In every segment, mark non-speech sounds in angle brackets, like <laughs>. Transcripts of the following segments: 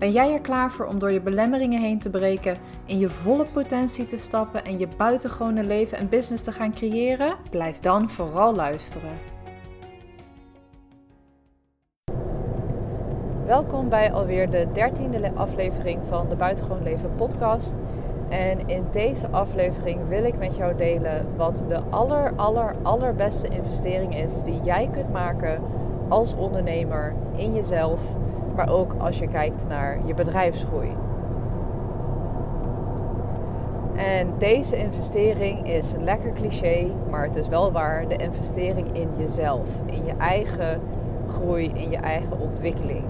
Ben jij er klaar voor om door je belemmeringen heen te breken, in je volle potentie te stappen en je buitengewone leven en business te gaan creëren? Blijf dan vooral luisteren. Welkom bij alweer de dertiende aflevering van de Buitengewoon Leven podcast. En in deze aflevering wil ik met jou delen wat de aller, aller, allerbeste investering is die jij kunt maken als ondernemer in jezelf maar ook als je kijkt naar je bedrijfsgroei. En deze investering is lekker cliché, maar het is wel waar. De investering in jezelf, in je eigen groei, in je eigen ontwikkeling.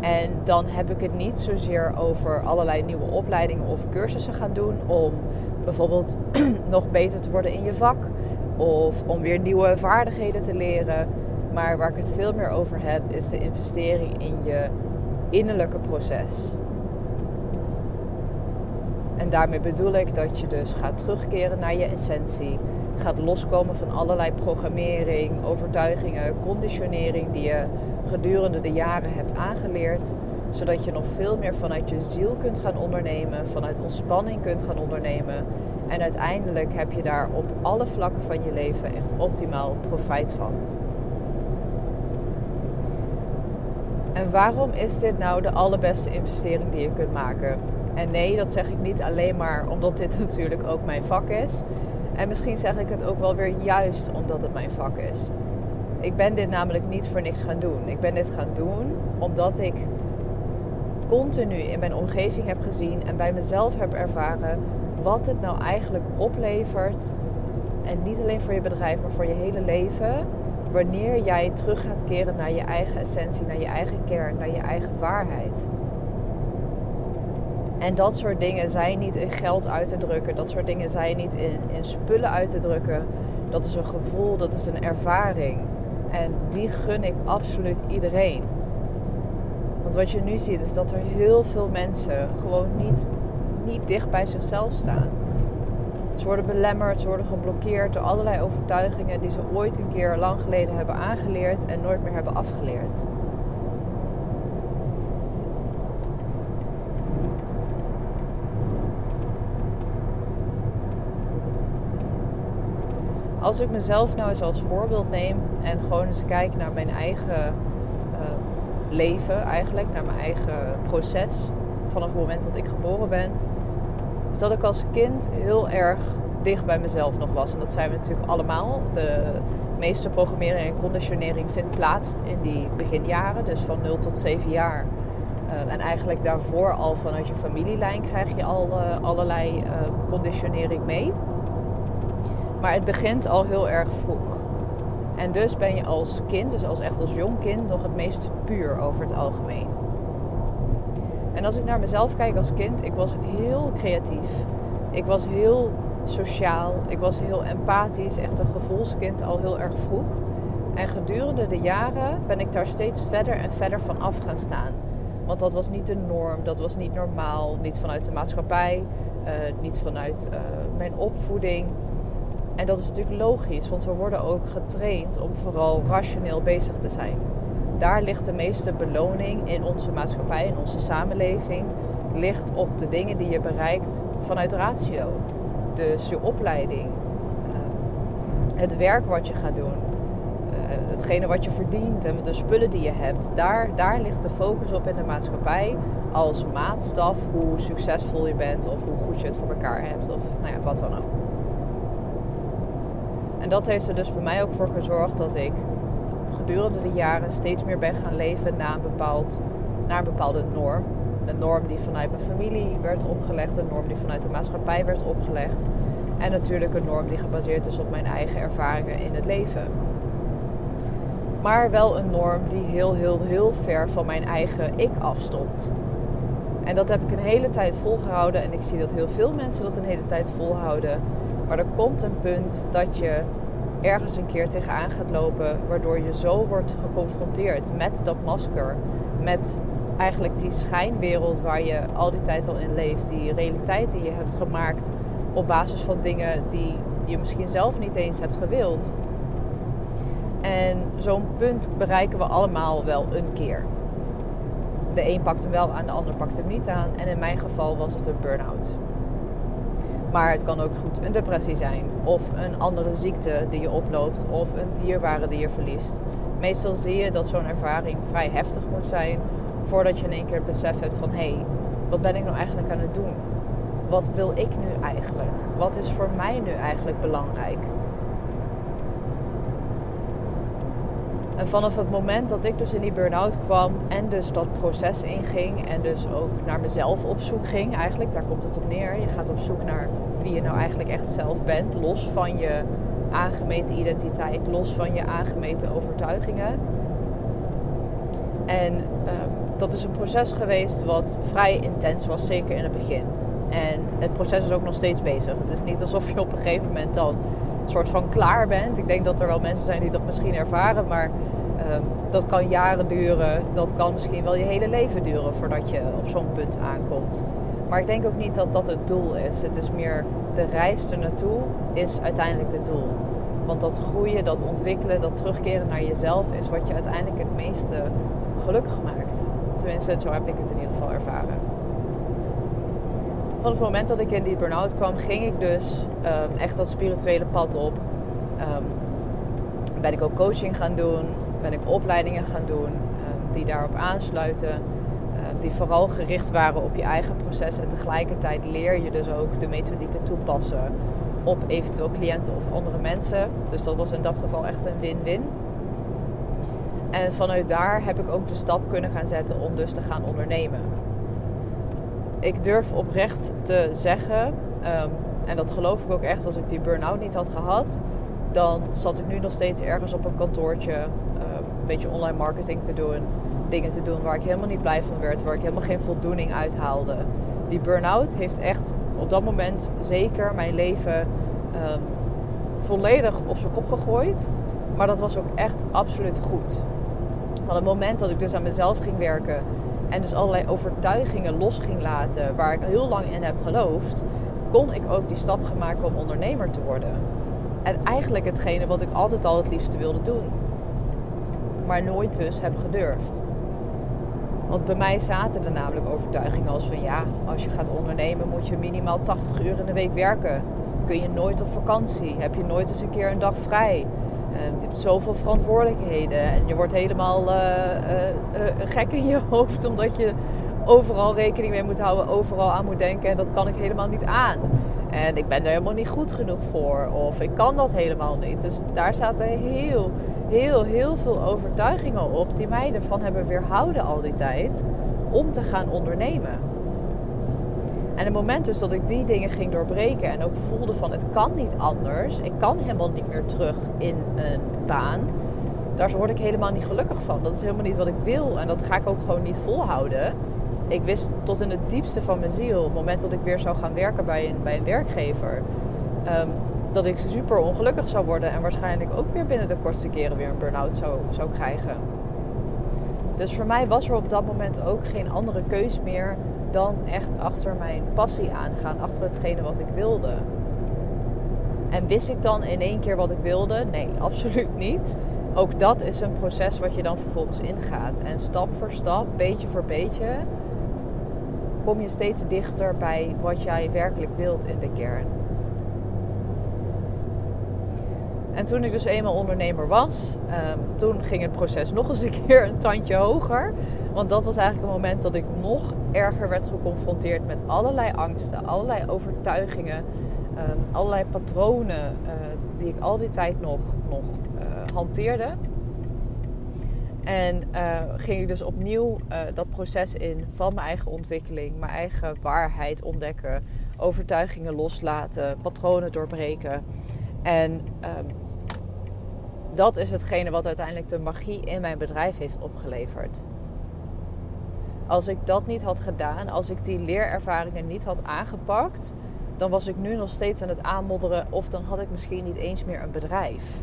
En dan heb ik het niet zozeer over allerlei nieuwe opleidingen of cursussen gaan doen om bijvoorbeeld <clears throat> nog beter te worden in je vak of om weer nieuwe vaardigheden te leren. Maar waar ik het veel meer over heb, is de investering in je innerlijke proces. En daarmee bedoel ik dat je dus gaat terugkeren naar je essentie. Gaat loskomen van allerlei programmering, overtuigingen, conditionering die je gedurende de jaren hebt aangeleerd. Zodat je nog veel meer vanuit je ziel kunt gaan ondernemen, vanuit ontspanning kunt gaan ondernemen. En uiteindelijk heb je daar op alle vlakken van je leven echt optimaal profijt van. En waarom is dit nou de allerbeste investering die je kunt maken? En nee, dat zeg ik niet alleen maar omdat dit <laughs> natuurlijk ook mijn vak is. En misschien zeg ik het ook wel weer juist omdat het mijn vak is. Ik ben dit namelijk niet voor niks gaan doen. Ik ben dit gaan doen omdat ik continu in mijn omgeving heb gezien en bij mezelf heb ervaren wat het nou eigenlijk oplevert. En niet alleen voor je bedrijf, maar voor je hele leven wanneer jij terug gaat keren naar je eigen essentie, naar je eigen kern, naar je eigen waarheid. En dat soort dingen zijn niet in geld uit te drukken. Dat soort dingen zijn niet in, in spullen uit te drukken. Dat is een gevoel, dat is een ervaring. En die gun ik absoluut iedereen. Want wat je nu ziet is dat er heel veel mensen gewoon niet, niet dicht bij zichzelf staan. Ze worden belemmerd, ze worden geblokkeerd door allerlei overtuigingen die ze ooit een keer lang geleden hebben aangeleerd en nooit meer hebben afgeleerd. Als ik mezelf nou eens als voorbeeld neem en gewoon eens kijk naar mijn eigen uh, leven, eigenlijk, naar mijn eigen proces vanaf het moment dat ik geboren ben is dat ik als kind heel erg dicht bij mezelf nog was. En dat zijn we natuurlijk allemaal. De meeste programmering en conditionering vindt plaats in die beginjaren, dus van 0 tot 7 jaar. Uh, en eigenlijk daarvoor al vanuit je familielijn krijg je al uh, allerlei uh, conditionering mee. Maar het begint al heel erg vroeg. En dus ben je als kind, dus als echt als jong kind, nog het meest puur over het algemeen. En als ik naar mezelf kijk als kind, ik was heel creatief. Ik was heel sociaal. Ik was heel empathisch. Echt een gevoelskind al heel erg vroeg. En gedurende de jaren ben ik daar steeds verder en verder van af gaan staan. Want dat was niet de norm, dat was niet normaal. Niet vanuit de maatschappij, uh, niet vanuit uh, mijn opvoeding. En dat is natuurlijk logisch, want we worden ook getraind om vooral rationeel bezig te zijn daar ligt de meeste beloning in onze maatschappij, in onze samenleving, ligt op de dingen die je bereikt vanuit ratio. Dus je opleiding, eh, het werk wat je gaat doen, eh, hetgene wat je verdient en de spullen die je hebt. Daar, daar ligt de focus op in de maatschappij als maatstaf hoe succesvol je bent of hoe goed je het voor elkaar hebt of nou ja, wat dan ook. En dat heeft er dus bij mij ook voor gezorgd dat ik gedurende de jaren steeds meer ben gaan leven naar een, bepaald, naar een bepaalde norm. Een norm die vanuit mijn familie werd opgelegd, een norm die vanuit de maatschappij werd opgelegd. En natuurlijk een norm die gebaseerd is op mijn eigen ervaringen in het leven. Maar wel een norm die heel, heel, heel ver van mijn eigen ik afstond. En dat heb ik een hele tijd volgehouden. En ik zie dat heel veel mensen dat een hele tijd volhouden. Maar er komt een punt dat je ergens een keer tegenaan gaat lopen, waardoor je zo wordt geconfronteerd met dat masker, met eigenlijk die schijnwereld waar je al die tijd al in leeft, die realiteit die je hebt gemaakt op basis van dingen die je misschien zelf niet eens hebt gewild. En zo'n punt bereiken we allemaal wel een keer. De een pakt hem wel aan, de ander pakt hem niet aan. En in mijn geval was het een burn-out. Maar het kan ook goed een depressie zijn, of een andere ziekte die je oploopt, of een dierbare die je verliest. Meestal zie je dat zo'n ervaring vrij heftig moet zijn voordat je in één keer het besef hebt van hé, hey, wat ben ik nou eigenlijk aan het doen? Wat wil ik nu eigenlijk? Wat is voor mij nu eigenlijk belangrijk? En vanaf het moment dat ik dus in die burn-out kwam en dus dat proces inging en dus ook naar mezelf op zoek ging, eigenlijk, daar komt het op neer. Je gaat op zoek naar wie je nou eigenlijk echt zelf bent, los van je aangemeten identiteit, los van je aangemeten overtuigingen. En ehm, dat is een proces geweest wat vrij intens was, zeker in het begin. En het proces is ook nog steeds bezig. Het is niet alsof je op een gegeven moment dan een soort van klaar bent. Ik denk dat er wel mensen zijn die dat misschien ervaren, maar ehm, dat kan jaren duren. Dat kan misschien wel je hele leven duren voordat je op zo'n punt aankomt. Maar ik denk ook niet dat dat het doel is. Het is meer de reis er naartoe is uiteindelijk het doel. Want dat groeien, dat ontwikkelen, dat terugkeren naar jezelf is wat je uiteindelijk het meeste gelukkig maakt. Tenminste, zo heb ik het in ieder geval ervaren. Vanaf het moment dat ik in die burn-out kwam, ging ik dus ehm, echt dat spirituele pad op. Um, ben ik ook coaching gaan doen, ben ik opleidingen gaan doen um, die daarop aansluiten. Die vooral gericht waren op je eigen proces. En tegelijkertijd leer je dus ook de methodieken toepassen op eventueel cliënten of andere mensen. Dus dat was in dat geval echt een win-win. En vanuit daar heb ik ook de stap kunnen gaan zetten om dus te gaan ondernemen ik durf oprecht te zeggen, ehm, en dat geloof ik ook echt, als ik die burn-out niet had gehad, dan zat ik nu nog steeds ergens op een kantoortje um, een beetje online marketing te doen. Dingen te doen waar ik helemaal niet blij van werd, waar ik helemaal geen voldoening uit haalde. Die burn-out heeft echt op dat moment zeker mijn leven um, volledig op zijn kop gegooid. Maar dat was ook echt absoluut goed. Van het moment dat ik dus aan mezelf ging werken, en dus allerlei overtuigingen los ging laten waar ik heel lang in heb geloofd, kon ik ook die stap gaan maken om ondernemer te worden. En eigenlijk hetgene wat ik altijd al het liefste wilde doen. Maar nooit dus heb gedurfd. Want bij mij zaten er namelijk overtuigingen als van ja, als je gaat ondernemen moet je minimaal 80 uur in de week werken. Kun je nooit op vakantie? Heb je nooit eens een keer een dag vrij? je hebt zoveel verantwoordelijkheden en je wordt helemaal uh, gek in je <laughs> hoofd omdat je overal rekening mee moet houden, overal aan moet denken en dat kan ik helemaal niet aan. En ik ben er helemaal niet goed genoeg voor of ik kan dat helemaal niet. Dus daar zaten heel, heel, heel veel overtuigingen op die mij ervan hebben weerhouden al die tijd om te gaan ondernemen. En het moment dus dat ik die dingen ging doorbreken en ook voelde van het kan niet anders, ik kan helemaal niet meer terug in een baan, daar word ik helemaal niet gelukkig van. Dat is helemaal niet wat ik wil en dat ga ik ook gewoon niet volhouden. Ik wist tot in het diepste van mijn ziel, op het moment dat ik weer zou gaan werken bij een, bij een werkgever, um, dat ik super ongelukkig zou worden en waarschijnlijk ook weer binnen de kortste keren weer een burn-out zou, zou krijgen. Dus voor mij was er op dat moment ook geen andere keus meer dan echt achter mijn passie aangaan, achter hetgene wat ik wilde. En wist ik dan in één keer wat ik wilde? Nee, <laughs> absoluut niet. Ook dat is een proces wat je dan vervolgens ingaat. En stap voor stap, beetje voor beetje, kom je steeds dichter bij wat jij werkelijk wilt in de kern. En toen ik dus eenmaal ondernemer was, um, toen ging het proces nog eens een keer een tandje hoger. Want dat was eigenlijk een moment dat ik nog erger werd geconfronteerd met allerlei angsten, allerlei overtuigingen, um, allerlei patronen uh, die ik al die tijd nog, nog uh, hanteerde. En uh, ging ik dus opnieuw dat proces in van mijn eigen ontwikkeling, mijn eigen waarheid ontdekken, overtuigingen loslaten, patronen doorbreken. En um, dat is hetgene wat uiteindelijk de magie in mijn bedrijf heeft opgeleverd. Als ik dat niet had gedaan, als ik die leerervaringen niet had aangepakt, dan was ik nu nog steeds aan het aanmodderen of dan had ik misschien niet eens meer een bedrijf.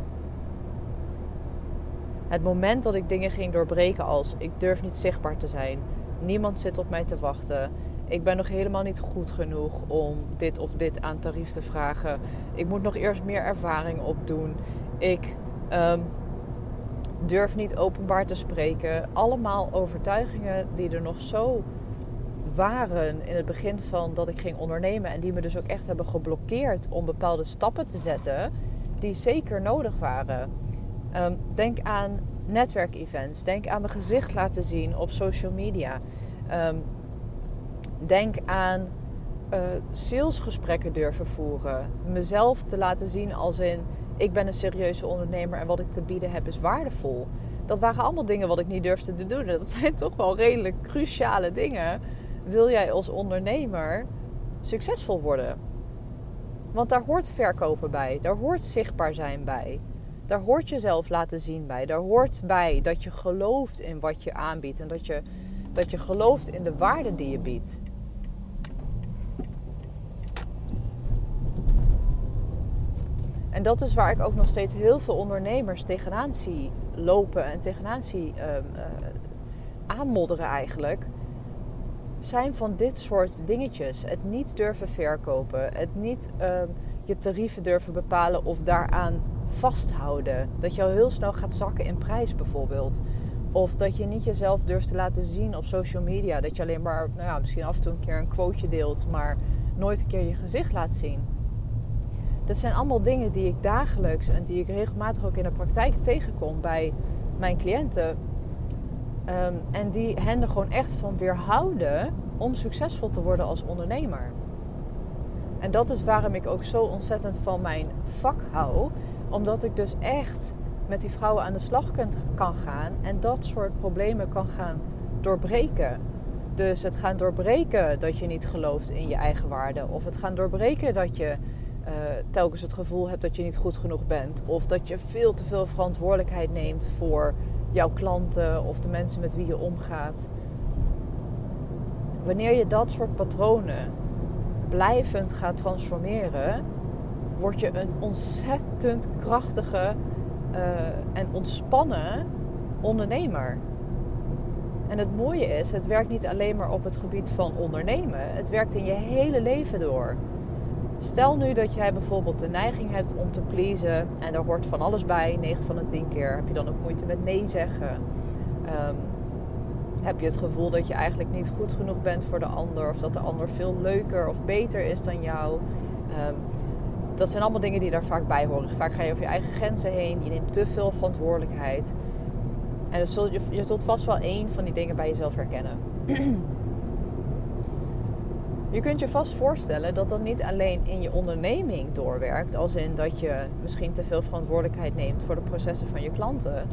Het moment dat ik dingen ging doorbreken als ik durf niet zichtbaar te zijn, niemand zit op mij te wachten, ik ben nog helemaal niet goed genoeg om dit of dit aan tarief te vragen, ik moet nog eerst meer ervaring opdoen, ik um, durf niet openbaar te spreken. Allemaal overtuigingen die er nog zo waren in het begin van dat ik ging ondernemen en die me dus ook echt hebben geblokkeerd om bepaalde stappen te zetten die zeker nodig waren. Um, denk aan netwerkevents. Denk aan mijn gezicht laten zien op social media. Um, denk aan uh, salesgesprekken durven voeren. Mezelf te laten zien als in ik ben een serieuze ondernemer en wat ik te bieden heb is waardevol. Dat waren allemaal dingen wat ik niet durfde te doen. Dat zijn toch wel redelijk cruciale dingen. Wil jij als ondernemer succesvol worden? Want daar hoort verkopen bij, daar hoort zichtbaar zijn bij. Daar hoort jezelf laten zien bij. Daar hoort bij dat je gelooft in wat je aanbiedt en dat je, dat je gelooft in de waarde die je biedt. En dat is waar ik ook nog steeds heel veel ondernemers tegenaan zie lopen en tegenaan zie uh, aanmodderen eigenlijk. Zijn van dit soort dingetjes. Het niet durven verkopen. Het niet ehm, je tarieven durven bepalen of daaraan vasthouden. Dat je al heel snel gaat zakken in prijs bijvoorbeeld. Of dat je niet jezelf durft te laten zien op social media. Dat je alleen maar, nou ja, misschien af en toe een keer een quoteje deelt, maar nooit een keer je gezicht laat zien. Dat zijn allemaal dingen die ik dagelijks en die ik regelmatig ook in de praktijk tegenkom bij mijn cliënten. Ehm, en die hen er gewoon echt van weerhouden om succesvol te worden als ondernemer. En dat is waarom ik ook zo ontzettend van mijn vak hou. Omdat ik dus echt met die vrouwen aan de slag kan gaan en dat soort problemen kan gaan doorbreken. Dus het gaan doorbreken dat je niet gelooft in je eigen waarde. Of het gaan doorbreken dat je uh, telkens het gevoel hebt dat je niet goed genoeg bent. Of dat je veel te veel verantwoordelijkheid neemt voor jouw klanten of de mensen met wie je omgaat. Wanneer je dat soort patronen blijvend gaat transformeren, word je een ontzettend krachtige uh, en ontspannen ondernemer. En het mooie is, het werkt niet alleen maar op het gebied van ondernemen, het werkt in je hele leven door. Stel nu dat jij bijvoorbeeld de neiging hebt om te pleasen en daar hoort van alles bij, 9 van de 10 keer. Heb je dan ook moeite met nee zeggen? Um, heb je het gevoel dat je eigenlijk niet goed genoeg bent voor de ander of dat de ander veel leuker of beter is dan jou? Um, dat zijn allemaal dingen die daar vaak bij horen. Vaak ga je over je eigen grenzen heen, je neemt te veel verantwoordelijkheid. En dus je, je zult vast wel één van die dingen bij jezelf herkennen. <clears throat> Je kunt je vast voorstellen dat dat niet alleen in je onderneming doorwerkt, als in dat je misschien te veel verantwoordelijkheid neemt voor de processen van je klanten.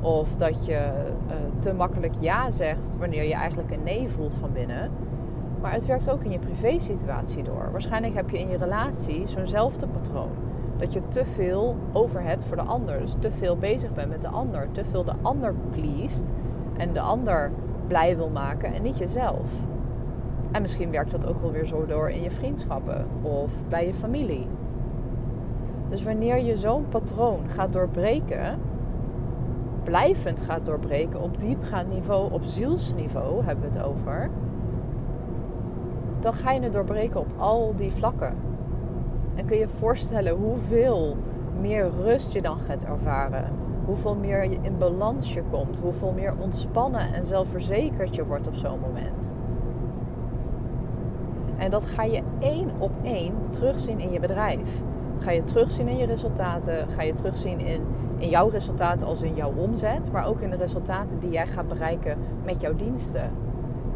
Of dat je uh, te makkelijk ja zegt wanneer je eigenlijk een nee voelt van binnen. Maar het werkt ook in je privésituatie door. Waarschijnlijk heb je in je relatie zo'nzelfde patroon. Dat je te veel over hebt voor de ander. Dus te veel bezig bent met de ander. Te veel de ander pleest. En de ander blij wil maken en niet jezelf. En misschien werkt dat ook wel weer zo door in je vriendschappen of bij je familie. Dus wanneer je zo'n patroon gaat doorbreken, blijvend gaat doorbreken op diepgaand niveau, op zielsniveau hebben we het over, dan ga je het doorbreken op al die vlakken. En kun je je voorstellen hoeveel meer rust je dan gaat ervaren. Hoeveel meer je in balans je komt. Hoeveel meer ontspannen en zelfverzekerd je wordt op zo'n moment. En dat ga je één op één terugzien in je bedrijf. Ga je terugzien in je resultaten, ga je terugzien in, in jouw resultaten als in jouw omzet, maar ook in de resultaten die jij gaat bereiken met jouw diensten.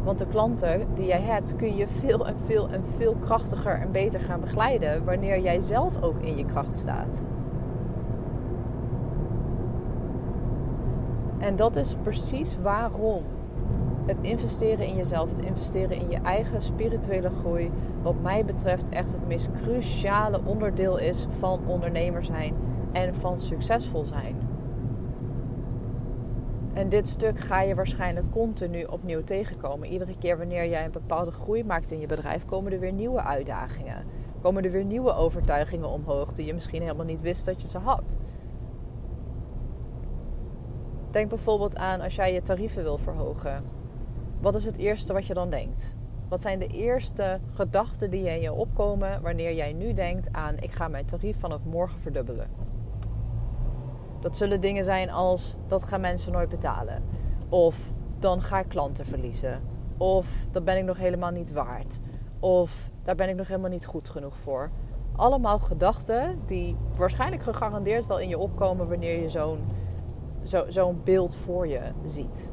Want de klanten die jij hebt kun je veel en veel en veel krachtiger en beter gaan begeleiden wanneer jij zelf ook in je kracht staat. En dat is precies waarom het investeren in jezelf, het investeren in je eigen spirituele groei, wat mij betreft echt het meest cruciale onderdeel is van ondernemer zijn en van succesvol zijn. En dit stuk ga je waarschijnlijk continu opnieuw tegenkomen. Iedere keer wanneer jij een bepaalde groei maakt in je bedrijf, komen er weer nieuwe uitdagingen. Komen er weer nieuwe overtuigingen omhoog die je misschien helemaal niet wist dat je ze had. Denk bijvoorbeeld aan als jij je tarieven wil verhogen. Wat is het eerste wat je dan denkt? Wat zijn de eerste gedachten die in je opkomen wanneer jij nu denkt aan ik ga mijn tarief vanaf morgen verdubbelen? Dat zullen dingen zijn als dat gaan mensen nooit betalen. Of dan ga ik klanten verliezen. Of dat ben ik nog helemaal niet waard. Of daar ben ik nog helemaal niet goed genoeg voor. Allemaal gedachten die waarschijnlijk gegarandeerd wel in je opkomen wanneer je zo'n zo'n beeld voor je ziet.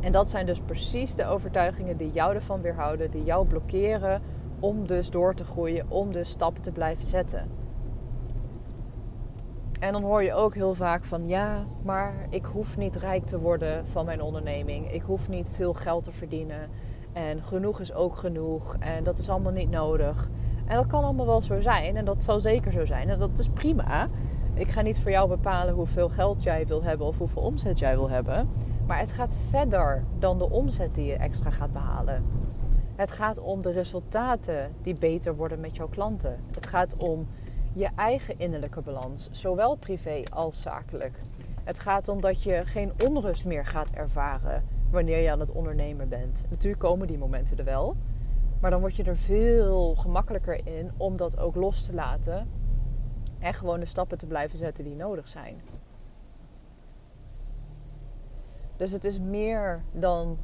En dat zijn dus precies de overtuigingen die jou ervan weerhouden, die jou blokkeren om dus door te groeien, om dus stappen te blijven zetten. En dan hoor je ook heel vaak van ja, maar ik hoef niet rijk te worden van mijn onderneming. Ik hoef niet veel geld te verdienen. En genoeg is ook genoeg. En dat is allemaal niet nodig. En dat kan allemaal wel zo zijn. En dat zal zeker zo zijn. En dat is prima. Ik ga niet voor jou bepalen hoeveel geld jij wil hebben of hoeveel omzet jij wil hebben. Maar het gaat verder dan de omzet die je extra gaat behalen. Het gaat om de resultaten die beter worden met jouw klanten. Het gaat om je eigen innerlijke balans, zowel privé als zakelijk. Het gaat om dat je geen onrust meer gaat ervaren wanneer je aan het ondernemen bent. Natuurlijk komen die momenten er wel, maar dan word je er veel gemakkelijker in om dat ook los te laten en gewoon de stappen te blijven zetten die nodig zijn. Dus het is meer dan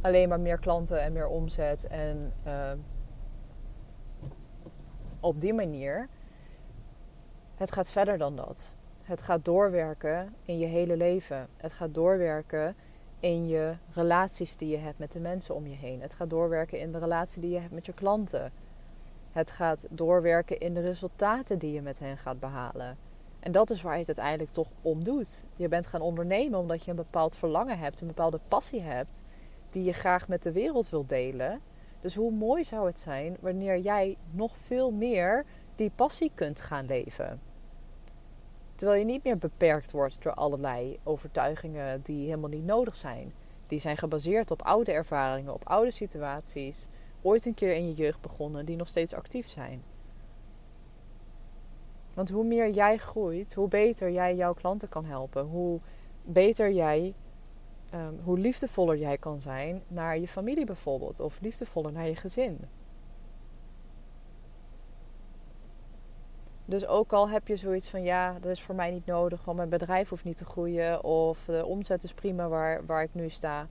alleen maar meer klanten en meer omzet en uh, op die manier. Het gaat verder dan dat. Het gaat doorwerken in je hele leven. Het gaat doorwerken in je relaties die je hebt met de mensen om je heen. Het gaat doorwerken in de relatie die je hebt met je klanten. Het gaat doorwerken in de resultaten die je met hen gaat behalen. En dat is waar je het uiteindelijk toch om doet. Je bent gaan ondernemen omdat je een bepaald verlangen hebt, een bepaalde passie hebt, die je graag met de wereld wilt delen. Dus hoe mooi zou het zijn wanneer jij nog veel meer die passie kunt gaan leven. Terwijl je niet meer beperkt wordt door allerlei overtuigingen die helemaal niet nodig zijn. Die zijn gebaseerd op oude ervaringen, op oude situaties, ooit een keer in je jeugd begonnen, die nog steeds actief zijn. Want hoe meer jij groeit, hoe beter jij jouw klanten kan helpen. Hoe beter jij, um, hoe liefdevoller jij kan zijn naar je familie bijvoorbeeld. Of liefdevoller naar je gezin. Dus ook al heb je zoiets van ja, dat is voor mij niet nodig, want mijn bedrijf hoeft niet te groeien of de omzet is prima waar, waar ik nu sta.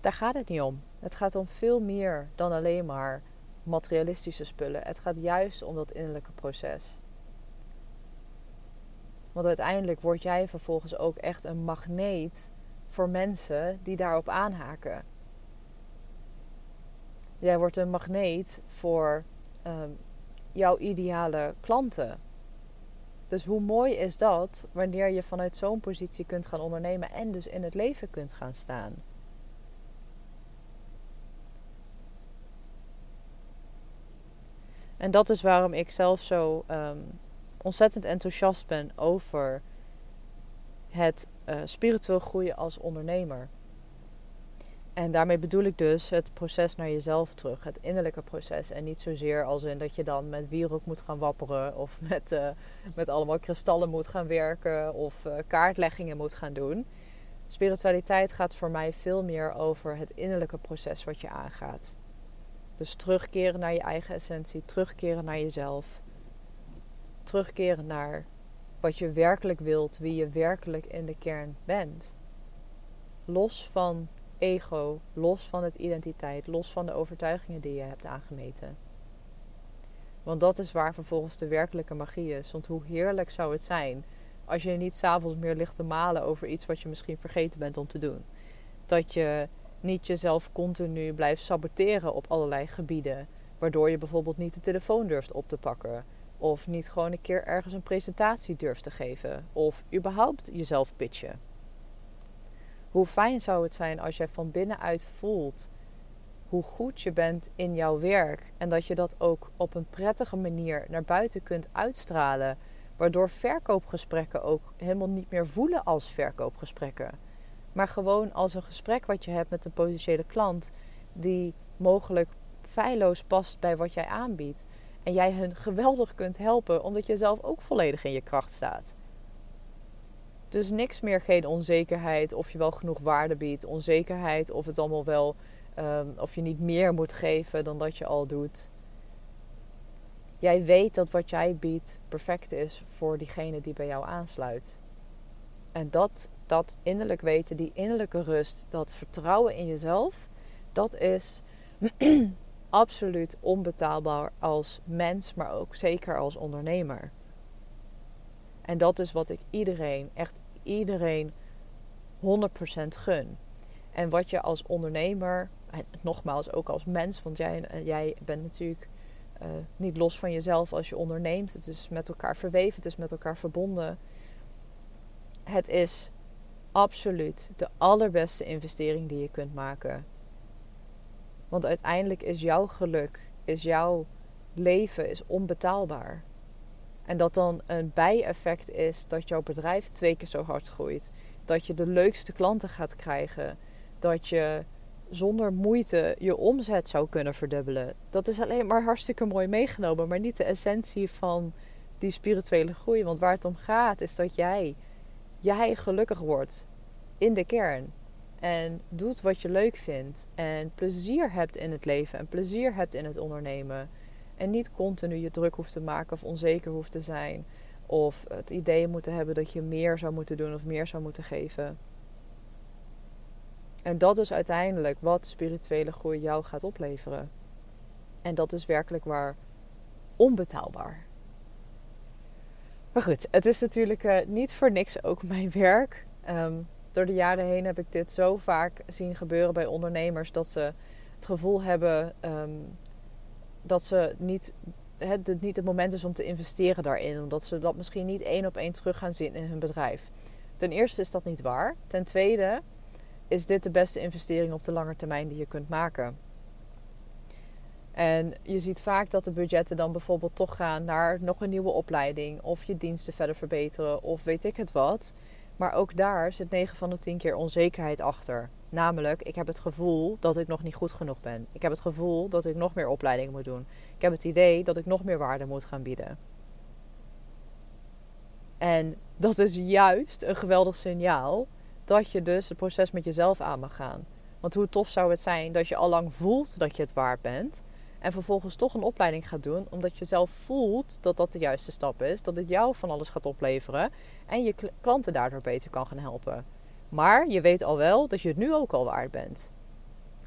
Daar gaat het niet om. Het gaat om veel meer dan alleen maar materialistische spullen. Het gaat juist om dat innerlijke proces. Want uiteindelijk word jij vervolgens ook echt een magneet voor mensen die daarop aanhaken. Jij wordt een magneet voor ehm, jouw ideale klanten. Dus hoe mooi is dat wanneer je vanuit zo'n positie kunt gaan ondernemen en dus in het leven kunt gaan staan? En dat is waarom ik zelf zo um, ontzettend enthousiast ben over het uh, spiritueel groeien als ondernemer. En daarmee bedoel ik dus het proces naar jezelf terug, het innerlijke proces. En niet zozeer als in dat je dan met wierook moet gaan wapperen of <laughs> met, uh, met allemaal kristallen moet gaan werken of uh, kaartleggingen moet gaan doen. Spiritualiteit gaat voor mij veel meer over het innerlijke proces wat je aangaat. Dus terugkeren naar je eigen essentie, terugkeren naar jezelf. Terugkeren naar wat je werkelijk wilt, wie je werkelijk in de kern bent. Los van ego, los van het identiteit, los van de overtuigingen die je hebt aangemeten. Want dat is waar vervolgens de werkelijke magie is. Want hoe heerlijk zou het zijn als je niet s'avonds meer ligt te malen over iets wat je misschien vergeten bent om te doen. Dat je niet jezelf continu blijft saboteren op allerlei gebieden. Waardoor je bijvoorbeeld niet de telefoon durft op te pakken. Of niet gewoon een keer ergens een presentatie durft te geven. Of überhaupt jezelf pitchen. Hoe fijn zou het zijn als jij van binnenuit voelt hoe goed je bent in jouw werk. En dat je dat ook op een prettige manier naar buiten kunt uitstralen. Waardoor verkoopgesprekken ook helemaal niet meer voelen als verkoopgesprekken. Maar gewoon als een gesprek wat je hebt met een potentiële klant die mogelijk feilloos past bij wat jij aanbiedt. En jij hen geweldig kunt helpen omdat je zelf ook volledig in je kracht staat. Dus niks meer, geen onzekerheid of je wel genoeg waarde biedt. Onzekerheid of het allemaal wel, um, of je niet meer moet geven dan dat je al doet. Jij weet dat wat jij biedt perfect is voor diegene die bij jou aansluit. En dat, dat innerlijk weten, die innerlijke rust, dat vertrouwen in jezelf, dat is <clears throat> absoluut onbetaalbaar als mens, maar ook zeker als ondernemer. En dat is wat ik iedereen, echt iedereen 100% gun. En wat je als ondernemer, en nogmaals ook als mens, want jij, jij bent natuurlijk uh, niet los van jezelf als je onderneemt. Het is met elkaar verweven, het is met elkaar verbonden. Het is absoluut de allerbeste investering die je kunt maken. Want uiteindelijk is jouw geluk, is jouw leven is onbetaalbaar. En dat dan een bijeffect is dat jouw bedrijf twee keer zo hard groeit. Dat je de leukste klanten gaat krijgen. Dat je zonder moeite je omzet zou kunnen verdubbelen. Dat is alleen maar hartstikke mooi meegenomen, maar niet de essentie van die spirituele groei. Want waar het om gaat is dat jij, jij gelukkig wordt in de kern. En doet wat je leuk vindt. En plezier hebt in het leven. En plezier hebt in het ondernemen. En niet continu je druk hoeft te maken of onzeker hoeft te zijn. Of het idee moeten hebben dat je meer zou moeten doen of meer zou moeten geven. En dat is uiteindelijk wat spirituele groei jou gaat opleveren. En dat is werkelijk waar onbetaalbaar. Maar goed, het is natuurlijk uh, niet voor niks ook mijn werk. Um, door de jaren heen heb ik dit zo vaak zien gebeuren bij ondernemers dat ze het gevoel hebben um, dat ze niet het niet het moment is om te investeren daarin. Omdat ze dat misschien niet één op één terug gaan zien in hun bedrijf. Ten eerste is dat niet waar. Ten tweede is dit de beste investering op de lange termijn die je kunt maken. En je ziet vaak dat de budgetten dan bijvoorbeeld toch gaan naar nog een nieuwe opleiding. Of je diensten verder verbeteren. Of weet ik het wat. Maar ook daar zit 9 van de 10 keer onzekerheid achter. Namelijk, ik heb het gevoel dat ik nog niet goed genoeg ben. Ik heb het gevoel dat ik nog meer opleiding moet doen. Ik heb het idee dat ik nog meer waarde moet gaan bieden. En dat is juist een geweldig signaal dat je dus het proces met jezelf aan mag gaan. Want hoe tof zou het zijn dat je al lang voelt dat je het waard bent. En vervolgens toch een opleiding gaat doen, omdat je zelf voelt dat dat de juiste stap is. Dat het jou van alles gaat opleveren. En je klanten daardoor beter kan gaan helpen. Maar je weet al wel dat je het nu ook al waard bent.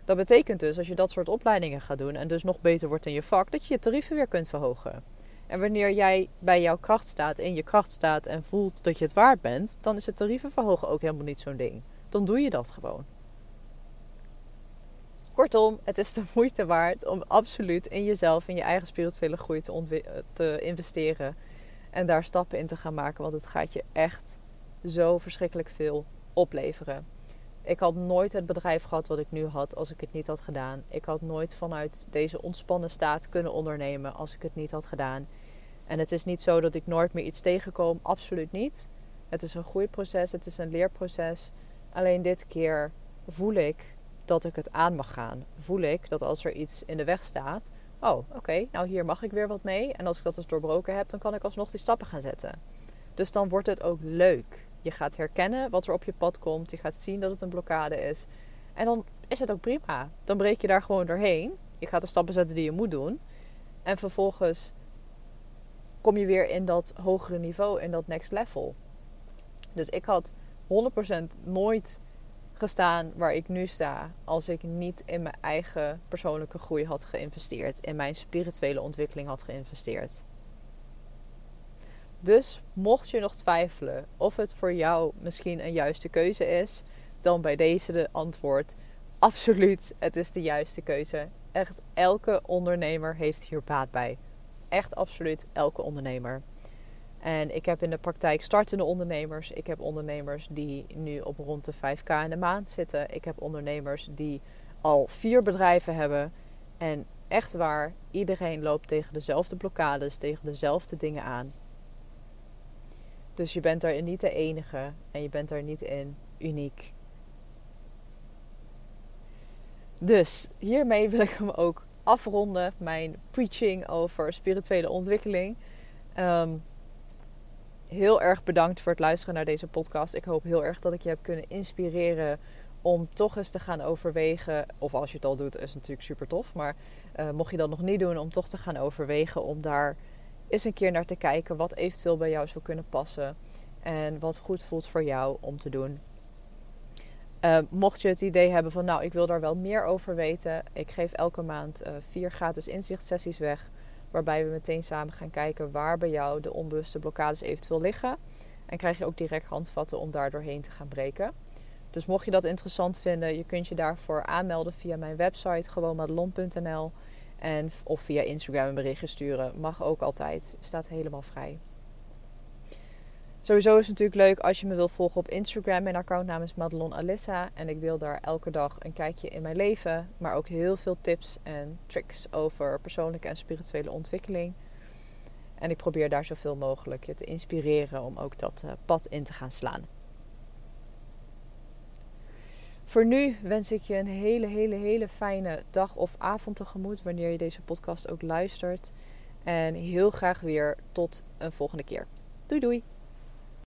Dat betekent dus als je dat soort opleidingen gaat doen en dus nog beter wordt in je vak, dat je je tarieven weer kunt verhogen. En wanneer jij bij jouw kracht staat, in je kracht staat en voelt dat je het waard bent, dan is het tarieven verhogen ook helemaal niet zo'n ding. Dan doe je dat gewoon. Kortom, het is de moeite waard om absoluut in jezelf, in je eigen spirituele groei te, te investeren. En daar stappen in te gaan maken, want het gaat je echt zo verschrikkelijk veel opleveren. Ik had nooit het bedrijf gehad wat ik nu had als ik het niet had gedaan. Ik had nooit vanuit deze ontspannen staat kunnen ondernemen als ik het niet had gedaan. En het is niet zo dat ik nooit meer iets tegenkom, absoluut niet. Het is een groeiproces, het is een leerproces. Alleen dit keer voel ik dat ik het aan mag gaan. Voel ik dat als er iets in de weg staat, oh oké, nou hier mag ik weer wat mee. En als ik dat dus doorbroken heb, dan kan ik alsnog die stappen gaan zetten. Dus dan wordt het ook leuk. Je gaat herkennen wat er op je pad komt. Je gaat zien dat het een blokkade is. En dan is het ook prima. Dan breek je daar gewoon doorheen. Je gaat de stappen zetten die je moet doen. En vervolgens kom je weer in dat hogere niveau, in dat next level. Dus ik had 100% nooit gestaan waar ik nu sta als ik niet in mijn eigen persoonlijke groei had geïnvesteerd, in mijn spirituele ontwikkeling had geïnvesteerd. Dus mocht je nog twijfelen of het voor jou misschien een juiste keuze is, dan bij deze de antwoord: absoluut, het is de juiste keuze. Echt elke ondernemer heeft hier baat bij. Echt absoluut elke ondernemer. En ik heb in de praktijk startende ondernemers. Ik heb ondernemers die nu op rond de 5k in de maand zitten. Ik heb ondernemers die al vier bedrijven hebben. En echt waar, iedereen loopt tegen dezelfde blokkades, tegen dezelfde dingen aan. Dus je bent daarin niet de enige en je bent daar niet in uniek. Dus hiermee wil ik hem ook afronden, mijn preaching over spirituele ontwikkeling. Um, heel erg bedankt voor het luisteren naar deze podcast. Ik hoop heel erg dat ik je heb kunnen inspireren om toch eens te gaan overwegen. Of als je het al doet, is het natuurlijk super tof. Maar uh, mocht je dat nog niet doen, om toch te gaan overwegen om daar eens een keer naar te kijken wat eventueel bij jou zou kunnen passen. En wat goed voelt voor jou om te doen. Uh, mocht je het idee hebben van nou, ik wil daar wel meer over weten. Ik geef elke maand uh, vier gratis inzichtsessies weg. Waarbij we meteen samen gaan kijken waar bij jou de onbewuste blokkades eventueel liggen. En krijg je ook direct handvatten om daar doorheen te gaan breken. Dus mocht je dat interessant vinden, je kunt je daarvoor aanmelden via mijn website gewoonmadelon.nl en of via Instagram een berichtje sturen. Mag ook altijd. Staat helemaal vrij. Sowieso is het natuurlijk leuk als je me wil volgen op Instagram. Mijn accountnaam is Madelon Alissa. En ik deel daar elke dag een kijkje in mijn leven. Maar ook heel veel tips en tricks over persoonlijke en spirituele ontwikkeling. En ik probeer daar zoveel mogelijk je te inspireren om ook dat uh, pad in te gaan slaan. Voor nu wens ik je een hele, hele, hele fijne dag of avond tegemoet wanneer je deze podcast ook luistert. En heel graag weer tot een volgende keer. Doei doei!